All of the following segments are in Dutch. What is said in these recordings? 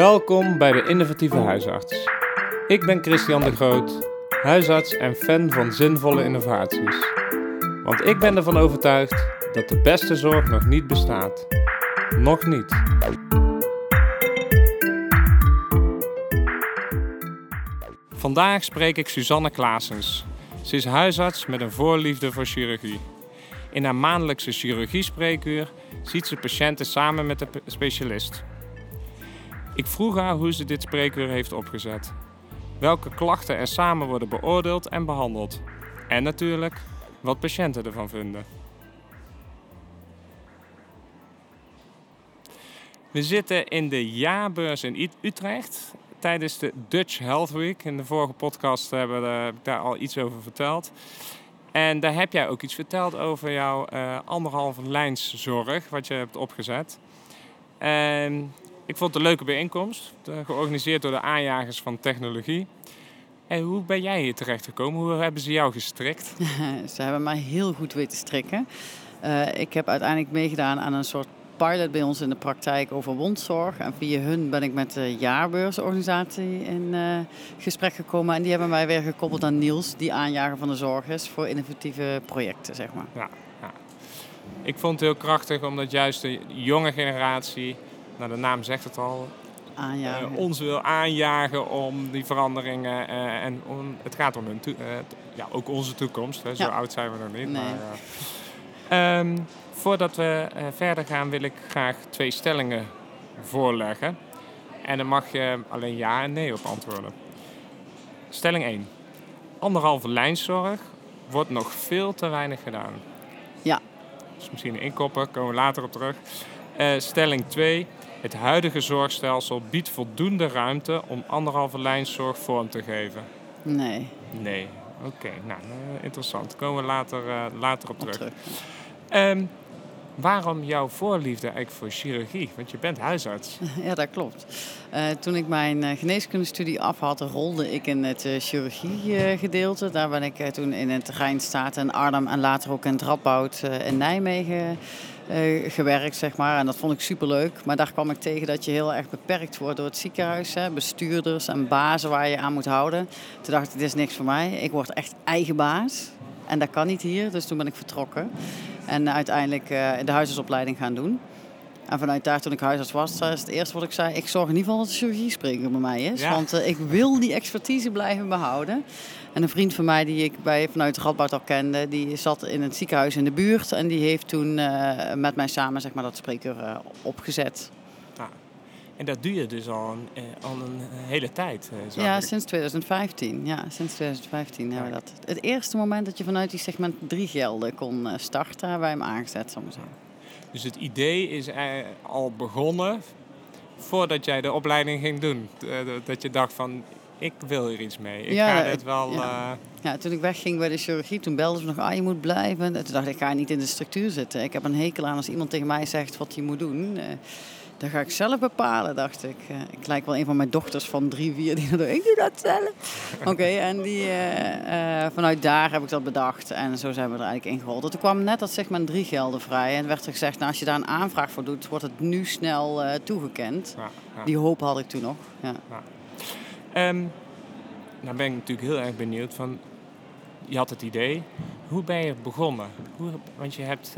Welkom bij de Innovatieve Huisarts. Ik ben Christian de Groot, huisarts en fan van zinvolle innovaties. Want ik ben ervan overtuigd dat de beste zorg nog niet bestaat. Nog niet. Vandaag spreek ik Suzanne Klaasens. Ze is huisarts met een voorliefde voor chirurgie. In haar maandelijkse chirurgie-spreekuur ziet ze patiënten samen met de specialist. Ik vroeg haar hoe ze dit spreekuur heeft opgezet. Welke klachten er samen worden beoordeeld en behandeld. En natuurlijk wat patiënten ervan vinden. We zitten in de jaarbeurs in Utrecht tijdens de Dutch Health Week. In de vorige podcast hebben we daar al iets over verteld. En daar heb jij ook iets verteld over jouw uh, anderhalve lijnszorg, wat je hebt opgezet. En ik vond het een leuke bijeenkomst, georganiseerd door de aanjagers van technologie. En hoe ben jij hier terecht gekomen? Hoe hebben ze jou gestrikt? ze hebben mij heel goed weten strikken. Uh, ik heb uiteindelijk meegedaan aan een soort pilot bij ons in de praktijk over wondzorg. En via hun ben ik met de jaarbeursorganisatie in uh, gesprek gekomen. En die hebben mij weer gekoppeld aan Niels, die aanjager van de zorg is voor innovatieve projecten, zeg maar. Ja, ja. Ik vond het heel krachtig omdat juist de jonge generatie, nou de naam zegt het al, aanjagen. Uh, ons wil aanjagen om die veranderingen. Uh, en om, het gaat om hun ja, ook onze toekomst. Hè. Zo oud zijn we nog niet. Nee. Maar, um, Voordat we verder gaan wil ik graag twee stellingen voorleggen. En dan mag je alleen ja en nee op antwoorden. Stelling 1. Anderhalve lijnzorg wordt nog veel te weinig gedaan. Ja. Dus misschien een inkoppen, komen we later op terug. Uh, stelling 2. Het huidige zorgstelsel biedt voldoende ruimte om anderhalve lijnzorg vorm te geven. Nee. Nee. Oké, okay. nou, uh, interessant. Komen we later, uh, later op, op terug. terug. Um, Waarom jouw voorliefde eigenlijk voor chirurgie? Want je bent huisarts. Ja, dat klopt. Uh, toen ik mijn uh, geneeskundestudie af had, rolde ik in het uh, chirurgiegedeelte. Daar ben ik toen in het Rijnstaat en Arnhem en later ook in Radboud in Nijmegen gewerkt, zeg maar. En dat vond ik superleuk. Maar daar kwam ik tegen dat je heel erg beperkt wordt door het ziekenhuis. Hè? Bestuurders en bazen waar je aan moet houden. Toen dacht ik, dit is niks voor mij. Ik word echt eigen baas. En dat kan niet hier, dus toen ben ik vertrokken. En uiteindelijk uh, de huisartsopleiding gaan doen. En vanuit daar, toen ik huisarts was, is het eerste wat ik zei... ik zorg in ieder geval dat de chirurgie spreker bij mij is. Want uh, ik wil die expertise blijven behouden. En een vriend van mij die ik bij, vanuit Radboud al kende... die zat in het ziekenhuis in de buurt. En die heeft toen uh, met mij samen zeg maar, dat spreker opgezet. En dat je dus al een, al een hele tijd. ja, ik. sinds 2015. Ja, sinds 2015 ja. hebben we dat. Het eerste moment dat je vanuit die segment 3 gelden kon starten, hebben wij hem aangezet, zal ik zeggen. Dus het idee is al begonnen voordat jij de opleiding ging doen. Dat je dacht van, ik wil hier iets mee. Ik ja, ga dit wel... Ja. Uh... ja. toen ik wegging bij de chirurgie, toen belden ze nog, ah, je moet blijven. En toen dacht ik, ik ga niet in de structuur zitten. Ik heb een hekel aan als iemand tegen mij zegt wat hij moet doen. Dat ga ik zelf bepalen, dacht ik. Uh, ik lijk wel een van mijn dochters van drie, vier die dat ik doe dat zelf. Oké, en die, uh, uh, vanuit daar heb ik dat bedacht. En zo zijn we er eigenlijk ingerold. Toen kwam net dat segment drie gelden vrij. En werd er gezegd, nou, als je daar een aanvraag voor doet, wordt het nu snel toegekend. Ja, ja. Die hoop had ik toen nog. Ja. Um, nou ben ik natuurlijk heel erg benieuwd van... Je had het idee. Hoe ben je begonnen? Hoe, want je hebt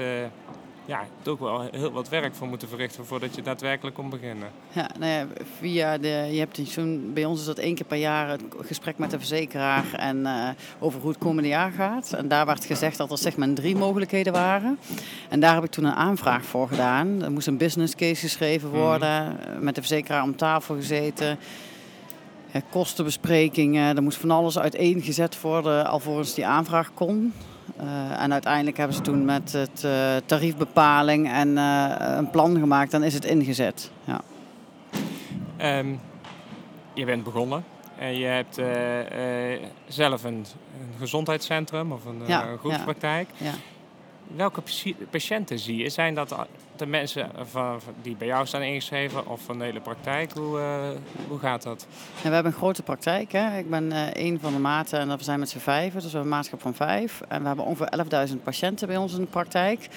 ja, toch wel heel wat werk voor moeten verrichten voordat je daadwerkelijk kon beginnen. Ja, nou ja, via de, je hebt zo'n, bij ons is dat één keer per jaar het gesprek met de verzekeraar en uh, over hoe het komende jaar gaat. En daar werd gezegd dat er zeg maar drie mogelijkheden waren. En daar heb ik toen een aanvraag voor gedaan. Er moest een business case geschreven mhm. worden, met de verzekeraar om tafel gezeten. Kostenbesprekingen, er moest van alles uiteengezet worden alvorens die aanvraag kon. Uh, en uiteindelijk hebben ze toen met het uh, tariefbepaling en uh, een plan gemaakt, dan is het ingezet. Ja. Um, je bent begonnen en je hebt zelf een, een, gezondheidscentrum of een ja, groepspraktijk. Ja, ja. Welke patiënten zie je? Zijn dat de mensen van, die bij jou staan ingeschreven of van de hele praktijk? Hoe, uh, hoe gaat dat? We hebben een grote praktijk. Hè. Ik ben uh, één van de maten en we zijn met z'n vijven. Dus we hebben een maatschap van vijf. En we hebben ongeveer 11.000 patiënten bij ons in de praktijk.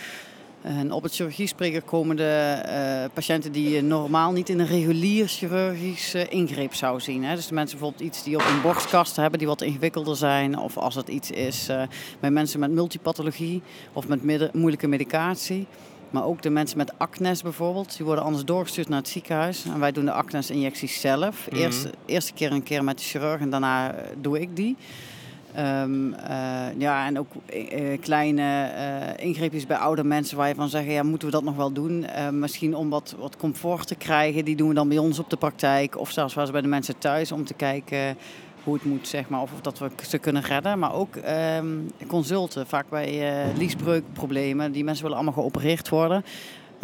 En op het chirurgiespreker komen de uh, patiënten die je normaal niet in een regulier chirurgisch uh, ingreep zou zien. Hè. Dus de mensen bijvoorbeeld iets die op een borstkast hebben die wat ingewikkelder zijn. Of als het iets is uh, bij mensen met multipathologie of met moeilijke medicatie. Maar ook de mensen met acnes bijvoorbeeld, die worden anders doorgestuurd naar het ziekenhuis. En wij doen de acnes-injecties zelf. Mm -hmm. Eerst, eerste keer een keer met de chirurg en daarna doe ik die. Um, uh, ja, en ook uh, kleine uh, ingreepjes bij oude mensen waar je van zegt, ja, moeten we dat nog wel doen? misschien om wat, wat comfort te krijgen, die doen we dan bij ons op de praktijk. Of zelfs wel eens bij de mensen thuis om te kijken hoe het moet, zeg maar, of, of dat we ze kunnen redden. Maar ook um, consulten, vaak bij liesbreukproblemen. Die mensen willen allemaal geopereerd worden.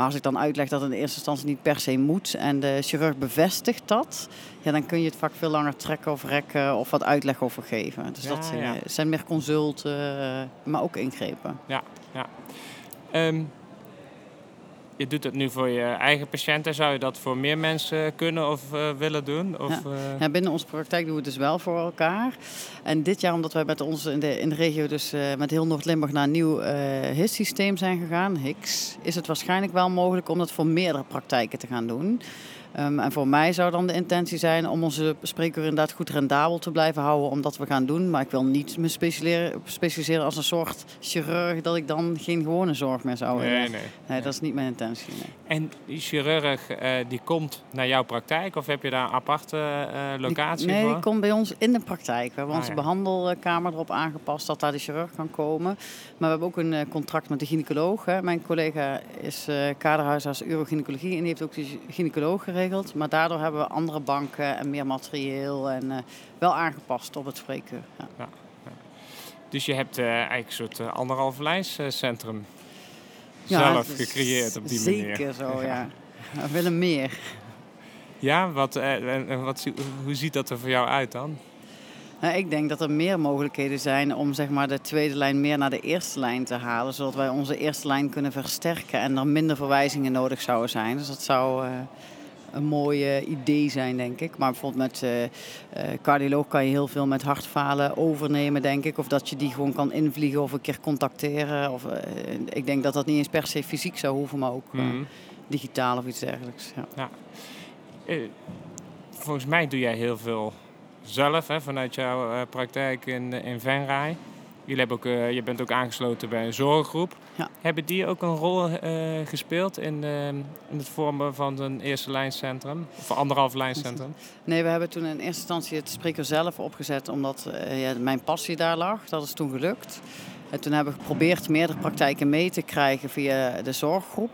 Maar als ik dan uitleg dat het in eerste instantie niet per se moet en de chirurg bevestigt dat, ja, dan kun je het vaak veel langer trekken of rekken of wat uitleg over geven. Dus Ja, dat zijn, ja. eh, zijn meer consulten, eh, maar ook ingrepen. Ja, ja. Ehm, je doet het nu voor je eigen patiënten. Zou je dat voor meer mensen kunnen of eh, willen doen? Of, Ja. eh, Ja, binnen onze praktijk doen we het dus wel voor elkaar. En dit jaar, omdat wij met ons in de, in de regio, dus eh, met heel Noord-Limburg naar een nieuw eh HIS-systeem zijn gegaan, HIX, is het waarschijnlijk wel mogelijk om dat voor meerdere praktijken te gaan doen. Ehm, en voor mij zou dan de intentie zijn om onze spreekuur inderdaad goed rendabel te blijven houden, omdat we gaan doen. Maar ik wil niet me specialiseren, specialiseren als een soort chirurg, dat ik dan geen gewone zorg meer zou willen. nee, nee. Nee, dat is niet mijn intentie. nee. En die chirurg eh, die komt naar jouw praktijk of heb je daar een aparte eh, locatie Die- nee, voor? die komt bij ons in de praktijk. We hebben Ah, onze ja. behandelkamer erop aangepast dat daar de chirurg kan komen. Maar we hebben ook een eh, contract met de gynaecoloog. Hè. Mijn collega is eh kaderhuisarts urogynecologie en die heeft ook de gy- gynaecoloog geregeld. Maar daardoor hebben we andere banken en meer materieel en eh, wel aangepast op het spreekuur. Ja. Dus je hebt eh, eigenlijk een soort eh, anderhalf lijnscentrum Ja, zelf gecreëerd op die zeker manier. Zeker zo, ja. We willen meer. Ja, wat, en- wat, hoe ziet dat er voor jou uit dan? Nou, ik denk dat er meer mogelijkheden zijn om zeg maar, de tweede lijn meer naar de eerste lijn te halen. Zodat wij onze eerste lijn kunnen versterken en er minder verwijzingen nodig zouden zijn. Dus dat zou een mooi idee zijn, denk ik. Maar bijvoorbeeld met eh, eh, cardioloog kan je heel veel met hartfalen overnemen, denk ik. Of dat je die gewoon kan invliegen of een keer contacteren. Of, eh, ik denk dat dat niet eens per se fysiek zou hoeven, maar ook Mhm. digitaal of iets dergelijks. Ja. Eh, volgens mij doe jij heel veel zelf hè, vanuit jouw praktijk in, in Venray. Jullie hebben ook, eh, je bent ook aangesloten bij een zorggroep. Ja. Hebben die ook een rol eh, gespeeld in, eh, in het vormen van een eerste lijncentrum? Of anderhalf lijncentrum? Nee, we hebben toen in eerste instantie het spreker zelf opgezet omdat eh, ja, mijn passie daar lag. Dat is toen gelukt. En toen hebben we geprobeerd meerdere praktijken mee te krijgen via de zorggroep.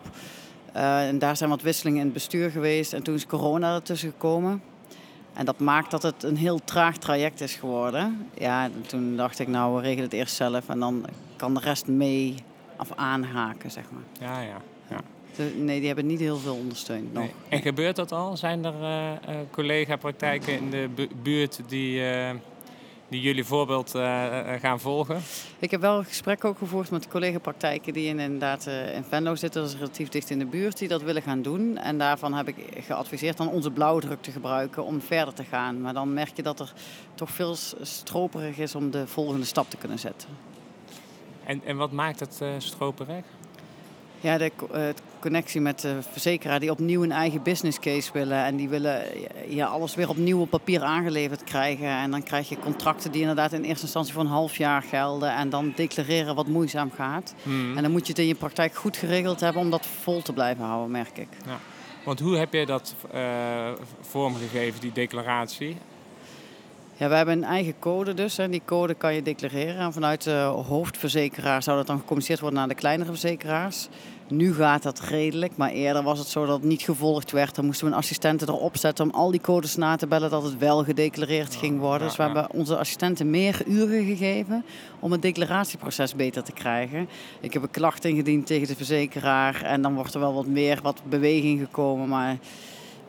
En daar zijn wat wisselingen in het bestuur geweest. En toen is corona ertussen gekomen. En dat maakt dat het een heel traag traject is geworden. Ja, en toen dacht ik, nou, we regelen het eerst zelf. En dan kan de rest mee of aanhaken, zeg maar. Ja, ja. Nee, die hebben niet heel veel ondersteund nog. Nee. En gebeurt dat al? Zijn er eh, eh, collega-praktijken in de bu- buurt die, eh, die jullie voorbeeld eh, eh, gaan volgen? Ik heb wel gesprekken ook gevoerd met collega-praktijken die in, inderdaad eh, in Venlo zitten. Dat is relatief dicht in de buurt, die dat willen gaan doen. En daarvan heb ik geadviseerd dan onze blauwdruk te gebruiken om verder te gaan. Maar dan merk je dat er toch veel stroperig is om de volgende stap te kunnen zetten. En, en wat maakt het eh stroperig? Ja, de eh, connectie met de verzekeraar die opnieuw een eigen business case willen. En die willen ja, alles weer opnieuw op papier aangeleverd krijgen. En dan krijg je contracten die inderdaad in eerste instantie voor een half jaar gelden. En dan declareren wat moeizaam gaat. Hmm. En dan moet je het in je praktijk goed geregeld hebben om dat vol te blijven houden, merk ik. Want hoe heb jij dat eh, vormgegeven, die declaratie? Ja, we hebben een eigen code dus. En die code kan je declareren. En vanuit de hoofdverzekeraar zou dat dan gecommuniceerd worden naar de kleinere verzekeraars. Nu gaat dat redelijk, maar eerder was het zo dat het niet gevolgd werd. Dan moesten we een assistenten erop zetten om al die codes na te bellen dat het wel gedeclareerd ging worden. ja, dus we ja. hebben onze assistenten meer uren gegeven om het declaratieproces beter te krijgen. Ik heb een klacht ingediend tegen de verzekeraar en dan wordt er wel wat meer wat beweging gekomen, maar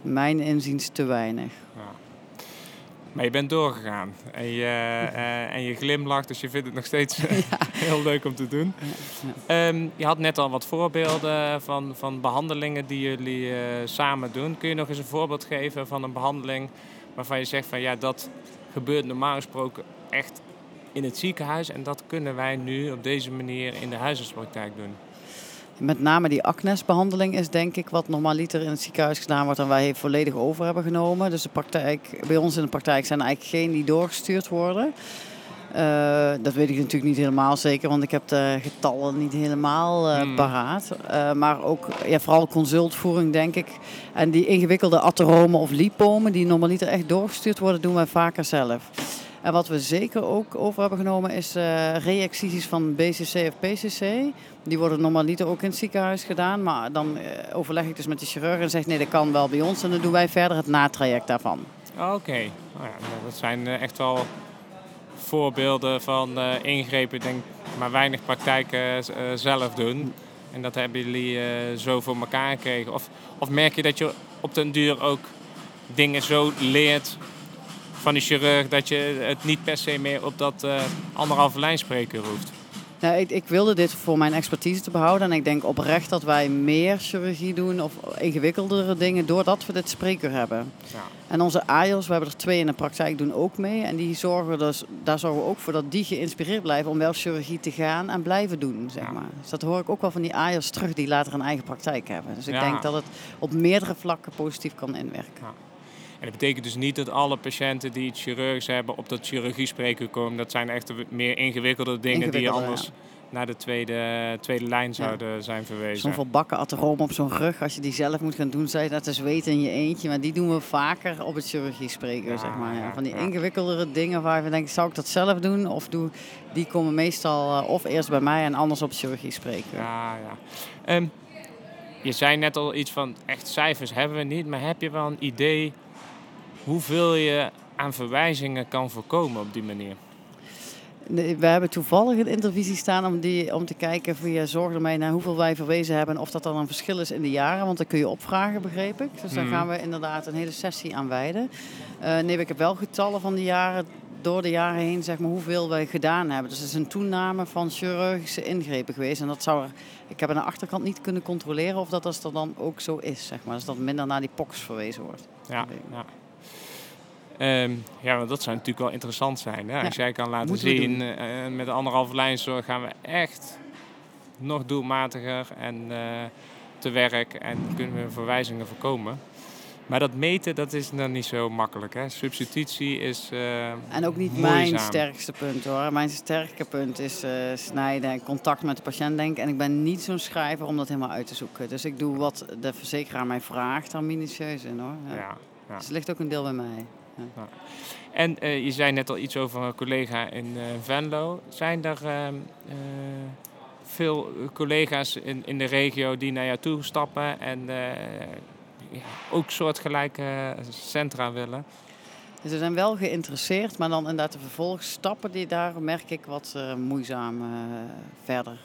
mijn inziens te weinig. Maar je bent doorgegaan en je, eh, en je glimlacht, dus je vindt het nog steeds heel leuk om te doen. Ehm, je had net al wat voorbeelden van, van behandelingen die jullie eh, samen doen. Kun je nog eens een voorbeeld geven van een behandeling waarvan je zegt van ja, dat gebeurt normaal gesproken echt in het ziekenhuis en dat kunnen wij nu op deze manier in de huisartspraktijk doen? Met name die acnesbehandeling is denk ik wat normaliter in het ziekenhuis gedaan wordt en wij volledig over hebben genomen. Dus de praktijk, bij ons in de praktijk zijn er eigenlijk geen die doorgestuurd worden. Uh, dat weet ik natuurlijk niet helemaal zeker, want ik heb de getallen niet helemaal uh, paraat. Uh, maar ook ja, vooral consultvoering, denk ik. En die ingewikkelde atheromen of lipomen, die normaliter echt doorgestuurd worden, doen wij vaker zelf. En wat we zeker ook over hebben genomen is uh, van BCC of PCC. Die worden normaliter ook in het ziekenhuis gedaan. Maar dan uh, overleg ik dus met de chirurg en zeg nee, dat kan wel bij ons. En dan doen wij verder het natraject daarvan. Oké, oh ja, dat zijn uh, echt wel voorbeelden van ingrepen. Ik denk maar weinig praktijken zelf doen. En dat hebben jullie zo voor elkaar gekregen. Of, of merk je dat je op den duur ook dingen zo leert van die chirurg dat je het niet per se meer op dat uh, anderhalve lijn spreken hoeft? Nou, ik, ik, wilde dit voor mijn expertise te behouden. En ik denk oprecht dat wij meer chirurgie doen of ingewikkeldere dingen doordat we dit spreker hebben. Ja. En onze AIOS, we hebben er twee in de praktijk, doen ook mee. En die zorgen dus, daar zorgen we ook voor dat die geïnspireerd blijven om wel chirurgie te gaan en blijven doen. Zeg maar. Dus dat hoor ik ook wel van die AIOS terug die later een eigen praktijk hebben. Dus ik ja. denk dat het op meerdere vlakken positief kan inwerken. En dat betekent dus niet dat alle patiënten die het chirurgisch hebben op dat chirurgie spreken komen. Dat zijn echt meer ingewikkelde dingen die anders naar de tweede, tweede lijn zouden zijn verwezen. Zo'n volbakken atheroom op zo'n rug, als je die zelf moet gaan doen, zei dat is weten in je eentje. Maar die doen we vaker op het chirurgie spreken, zeg maar. Ja. Van die ingewikkeldere dingen waar we denken, zou ik dat zelf doen? Of doe, die komen meestal uh, of eerst bij mij en anders op het chirurgie spreken. Ja, ja. Um, je zei net al iets van, echt cijfers hebben we niet, maar heb je wel een idee hoeveel je aan verwijzingen kan voorkomen op die manier? We hebben toevallig een intervisie staan om, die, om te kijken via zorg ermee naar hoeveel wij verwezen hebben. Of dat dan een verschil is in de jaren. Want dan kun je opvragen, begreep ik. Dus daar mhm. gaan we inderdaad een hele sessie aan wijden. Uh, nee, ik heb wel getallen van de jaren, door de jaren heen, zeg maar, hoeveel wij gedaan hebben. Dus het is een toename van chirurgische ingrepen geweest. En dat zou er, ik heb aan de achterkant niet kunnen controleren of dat, als dat dan ook zo is. Zeg maar. Dus dat minder naar die POX verwezen wordt. Ja, ja. Um, ja, dat zou natuurlijk wel interessant zijn. Hè? Als jij kan laten zien, uh, met de anderhalve lijnzorg gaan we echt nog doelmatiger en uh, te werk en kunnen we verwijzingen voorkomen. Maar dat meten, dat is dan niet zo makkelijk. Hè? Substitutie is uh, En ook niet mijn sterkste punt hoor. Mijn sterke punt is snijden en contact met de patiënt denken. En ik ben niet zo'n schrijver om dat helemaal uit te zoeken. Dus ik doe wat de verzekeraar mij vraagt, dan minutieus in hoor. Ja. Ja, ja. Dus het ligt ook een deel bij mij. En uh, je zei net al iets over een collega in uh, Venlo. Zijn er uh, veel collega's in, in de regio die naar jou toe stappen en ja, ook soortgelijke centra willen? Ze zijn wel geïnteresseerd, maar dan inderdaad de vervolgstappen, die, daar merk ik wat moeizaam verder.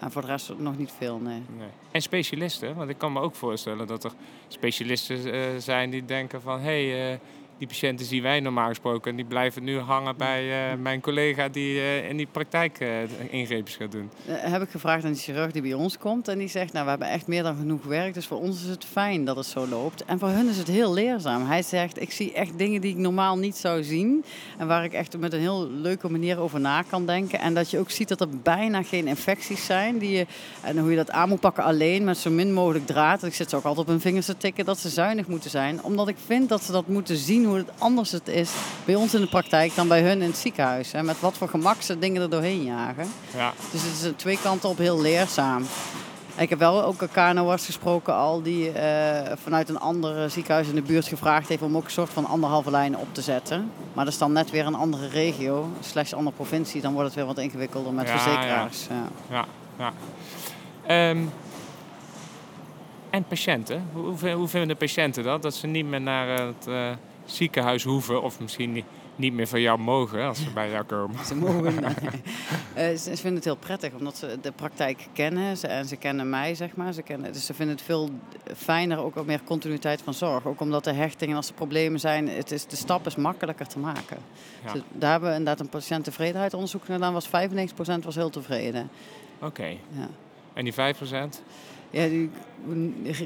En voor de rest nog niet veel, nee. nee. En specialisten, want ik kan me ook voorstellen dat er specialisten uh, zijn die denken van... hey, uh, die patiënten zien wij normaal gesproken. En die blijven nu hangen bij uh, mijn collega die uh, in die praktijk uh, ingreepjes gaat doen. heb ik gevraagd aan de chirurg die bij ons komt. En die zegt, nou we hebben echt meer dan genoeg werk. Dus voor ons is het fijn dat het zo loopt. En voor hun is het heel leerzaam. Hij zegt, ik zie echt dingen die ik normaal niet zou zien. En waar ik echt met een heel leuke manier over na kan denken. En dat je ook ziet dat er bijna geen infecties zijn. Die je, en hoe je dat aan moet pakken alleen met zo min mogelijk draad. Ik zit ze ook altijd op hun vingers te tikken dat ze zuinig moeten zijn. Omdat ik vind dat ze dat moeten zien hoe het anders het is bij ons in de praktijk dan bij hun in het ziekenhuis. En met wat voor gemak ze dingen er doorheen jagen. Ja. Dus het is twee kanten op heel leerzaam. Ik heb wel ook een KNO'arts gesproken al die uh, vanuit een ander ziekenhuis in de buurt gevraagd heeft om ook een soort van anderhalve lijn op te zetten. Maar dat is dan net weer een andere regio, slechts andere provincie. Dan wordt het weer wat ingewikkelder met verzekeraars. Ja, ja. ja, ja. Um, en patiënten, hoe, hoe, vinden de patiënten dat? Dat ze niet meer naar het... Uh ziekenhuis hoeven of misschien niet, meer van jou mogen als ze bij jou komen. Ze mogen. uh, ze, vinden het heel prettig omdat ze de praktijk kennen ze, en ze kennen mij, zeg maar. Ze kennen, dus ze vinden het veel fijner, ook wat meer continuïteit van zorg. Ook omdat de hechting en als er problemen zijn, het is, de stap is makkelijker te maken. Ja. Dus daar hebben we inderdaad een patiënttevredenheidsonderzoek gedaan, was 95% was heel tevreden. Oké. Ja. En die 5%? Ja, die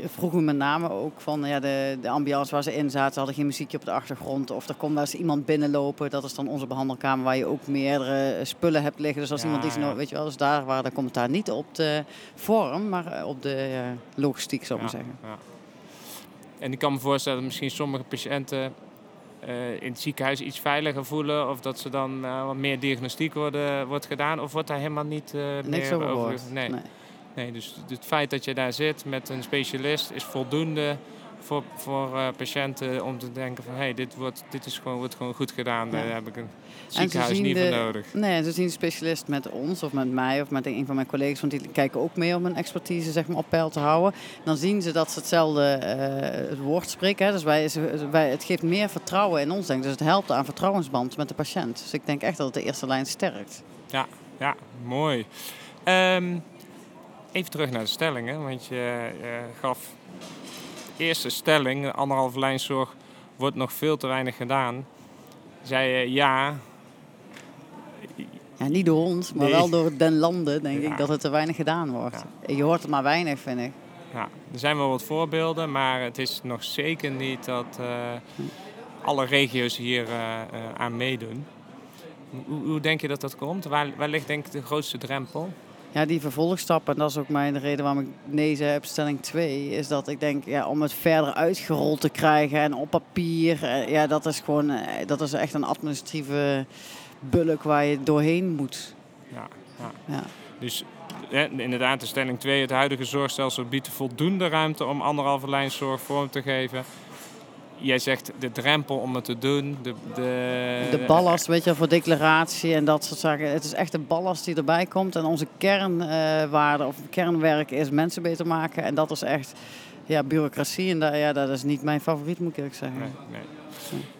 vroegen met name ook van ja, de, de ambiance waar ze in zaten, hadden geen muziekje op de achtergrond. Of er komt eens iemand binnenlopen. Dat is dan onze behandelkamer waar je ook meerdere spullen hebt liggen. Dus als Ja, iemand die ja. weet je wel, dus daar waar de commentaar niet op de vorm, maar eh, op de eh, logistiek, zou ik Ja, maar zeggen. ja. En ik kan me voorstellen dat misschien sommige patiënten eh, in het ziekenhuis iets veiliger voelen. Of dat ze dan wat meer diagnostiek worden, wordt gedaan. Of wordt daar helemaal niet Niks meer over. Nee. Nee. Nee, dus het feit dat je daar zit met een specialist is voldoende voor, voor eh, patiënten om te denken van... hé, hey, dit, wordt, dit is gewoon, wordt gewoon goed gedaan. Daar Ja. heb ik een ziekenhuis niet voor nodig. Nee, ze zien de specialist met ons of met mij of met een van mijn collega's, want die kijken ook mee om hun expertise zeg maar, op peil te houden. Dan zien ze dat ze hetzelfde eh, het woord spreken. Hè. Dus wij, wij, het geeft meer vertrouwen in ons, denk ik. Dus het helpt aan vertrouwensband met de patiënt. Dus ik denk echt dat het de eerste lijn sterkt. Ja, mooi. Ehm, even terug naar de stellingen, want je gaf eerste stelling, de anderhalve lijnzorg, wordt nog veel te weinig gedaan. Zei je ja, Ja, niet door ons, maar Nee. wel door den landen, denk Ja. ik, dat het te weinig gedaan wordt. Je hoort het maar weinig, vind ik. ja, er zijn wel wat voorbeelden, maar het is nog zeker niet dat eh, alle regio's hier eh, eh, aan meedoen. Hoe, hoe denk je dat dat komt? Waar, waar ligt denk ik de grootste drempel? Ja, die vervolgstappen, en dat is ook mijn reden waarom ik nee zei op stelling 2, is dat ik denk, ja, om het verder uitgerold te krijgen en op papier, eh, ja, dat is gewoon, eh, dat is echt een administratieve bulk waar je doorheen moet. Ja, ja. Ja. Dus inderdaad, de stelling 2, het huidige zorgstelsel biedt voldoende ruimte om anderhalve lijn zorg vorm te geven. Jij zegt de drempel om het te doen, de, de, De ballast, weet je, voor declaratie en dat soort zaken. Het is echt de ballast die erbij komt. En onze kernwaarde of kernwerk is mensen beter maken. En dat is echt ja, bureaucratie. En dat, ja, dat is niet mijn favoriet, moet ik eerlijk zeggen. Nee, nee.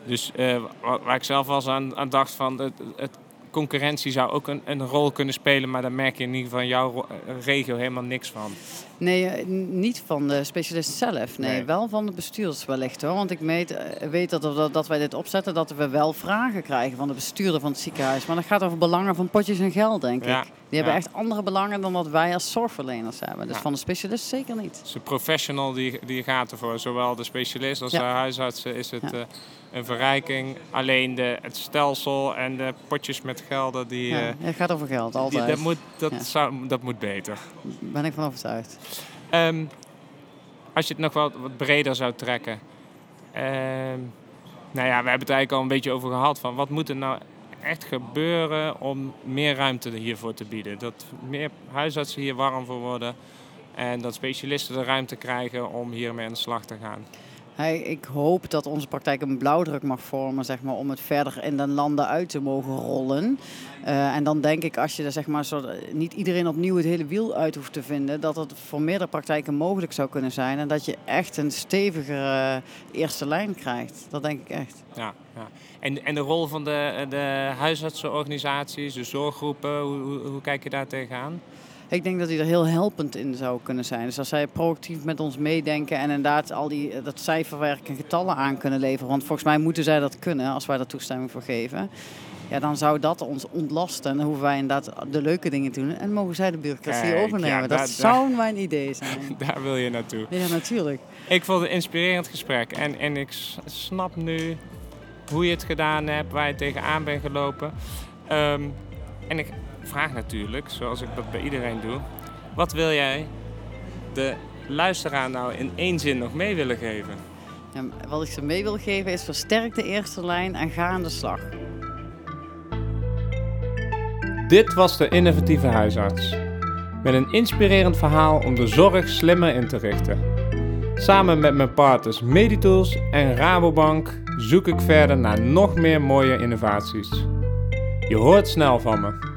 Dus eh, wa- waar ik zelf wel eens aan, aan dacht van, het, het, concurrentie zou ook een, een rol kunnen spelen, maar daar merk je in ieder geval in jouw eh, regio helemaal niks van. Nee, eh, niet van de specialist zelf. Nee, Nee. wel van de bestuurders wellicht hoor. Want ik meet, eh, weet dat, dat, dat wij dit opzetten, dat we wel vragen krijgen van de bestuurder van het ziekenhuis. Maar dat gaat over belangen van potjes en geld, denk Ja, ik. Die hebben ja. echt andere belangen dan wat wij als zorgverleners hebben. Dus Ja. van de specialist zeker niet. De professional die, die gaat ervoor, zowel de specialist als de huisartsen, is het eh, een verrijking. Alleen de, het stelsel en de potjes met gelden, die, Ja, het gaat over geld, die- altijd. dat, moet, dat, zou, dat moet beter. ben ik van overtuigd. Ehm, als je het nog wat, wat breder zou trekken. Ehm, nou ja, we hebben het eigenlijk al een beetje over gehad. Van wat moet er nou echt gebeuren om meer ruimte hiervoor te bieden? Dat meer huisartsen hier warm voor worden. En dat specialisten de ruimte krijgen om hiermee aan de slag te gaan. Hey, ik hoop dat onze praktijk een blauwdruk mag vormen zeg maar, om het verder in de landen uit te mogen rollen. Eh, en dan denk ik, als je er zeg maar, zo, niet iedereen opnieuw het hele wiel uit hoeft te vinden, dat het voor meerdere praktijken mogelijk zou kunnen zijn. En dat je echt een stevigere eh, eerste lijn krijgt. Dat denk ik echt. Ja, ja. En, en de rol van de, de huisartsenorganisaties, de zorggroepen, hoe, hoe kijk je daar tegenaan? Ik denk dat die er heel helpend in zou kunnen zijn. Dus als zij proactief met ons meedenken en inderdaad al die, dat cijferwerk en getallen aan kunnen leveren. Want volgens mij moeten zij dat kunnen als wij daar toestemming voor geven. Ja, dan zou dat ons ontlasten. En dan hoeven wij inderdaad de leuke dingen te doen. En mogen zij de bureaucratie Kijk, overnemen. ja, dat daar- zou mijn idee zijn. Daar wil je naartoe. Ja, natuurlijk. Ik vond het een inspirerend gesprek en, en ik snap nu hoe je het gedaan hebt, waar je tegenaan bent gelopen. Ehm, en ik vraag natuurlijk, zoals ik dat bij iedereen doe, wat wil jij de luisteraar nou in één zin nog mee willen geven? Ja, wat ik ze mee wil geven is versterk de eerste lijn en ga aan de slag. Dit was de innovatieve huisarts. Met een inspirerend verhaal om de zorg slimmer in te richten. Samen met mijn partners Meditools en Rabobank zoek ik verder naar nog meer mooie innovaties. Je hoort snel van me.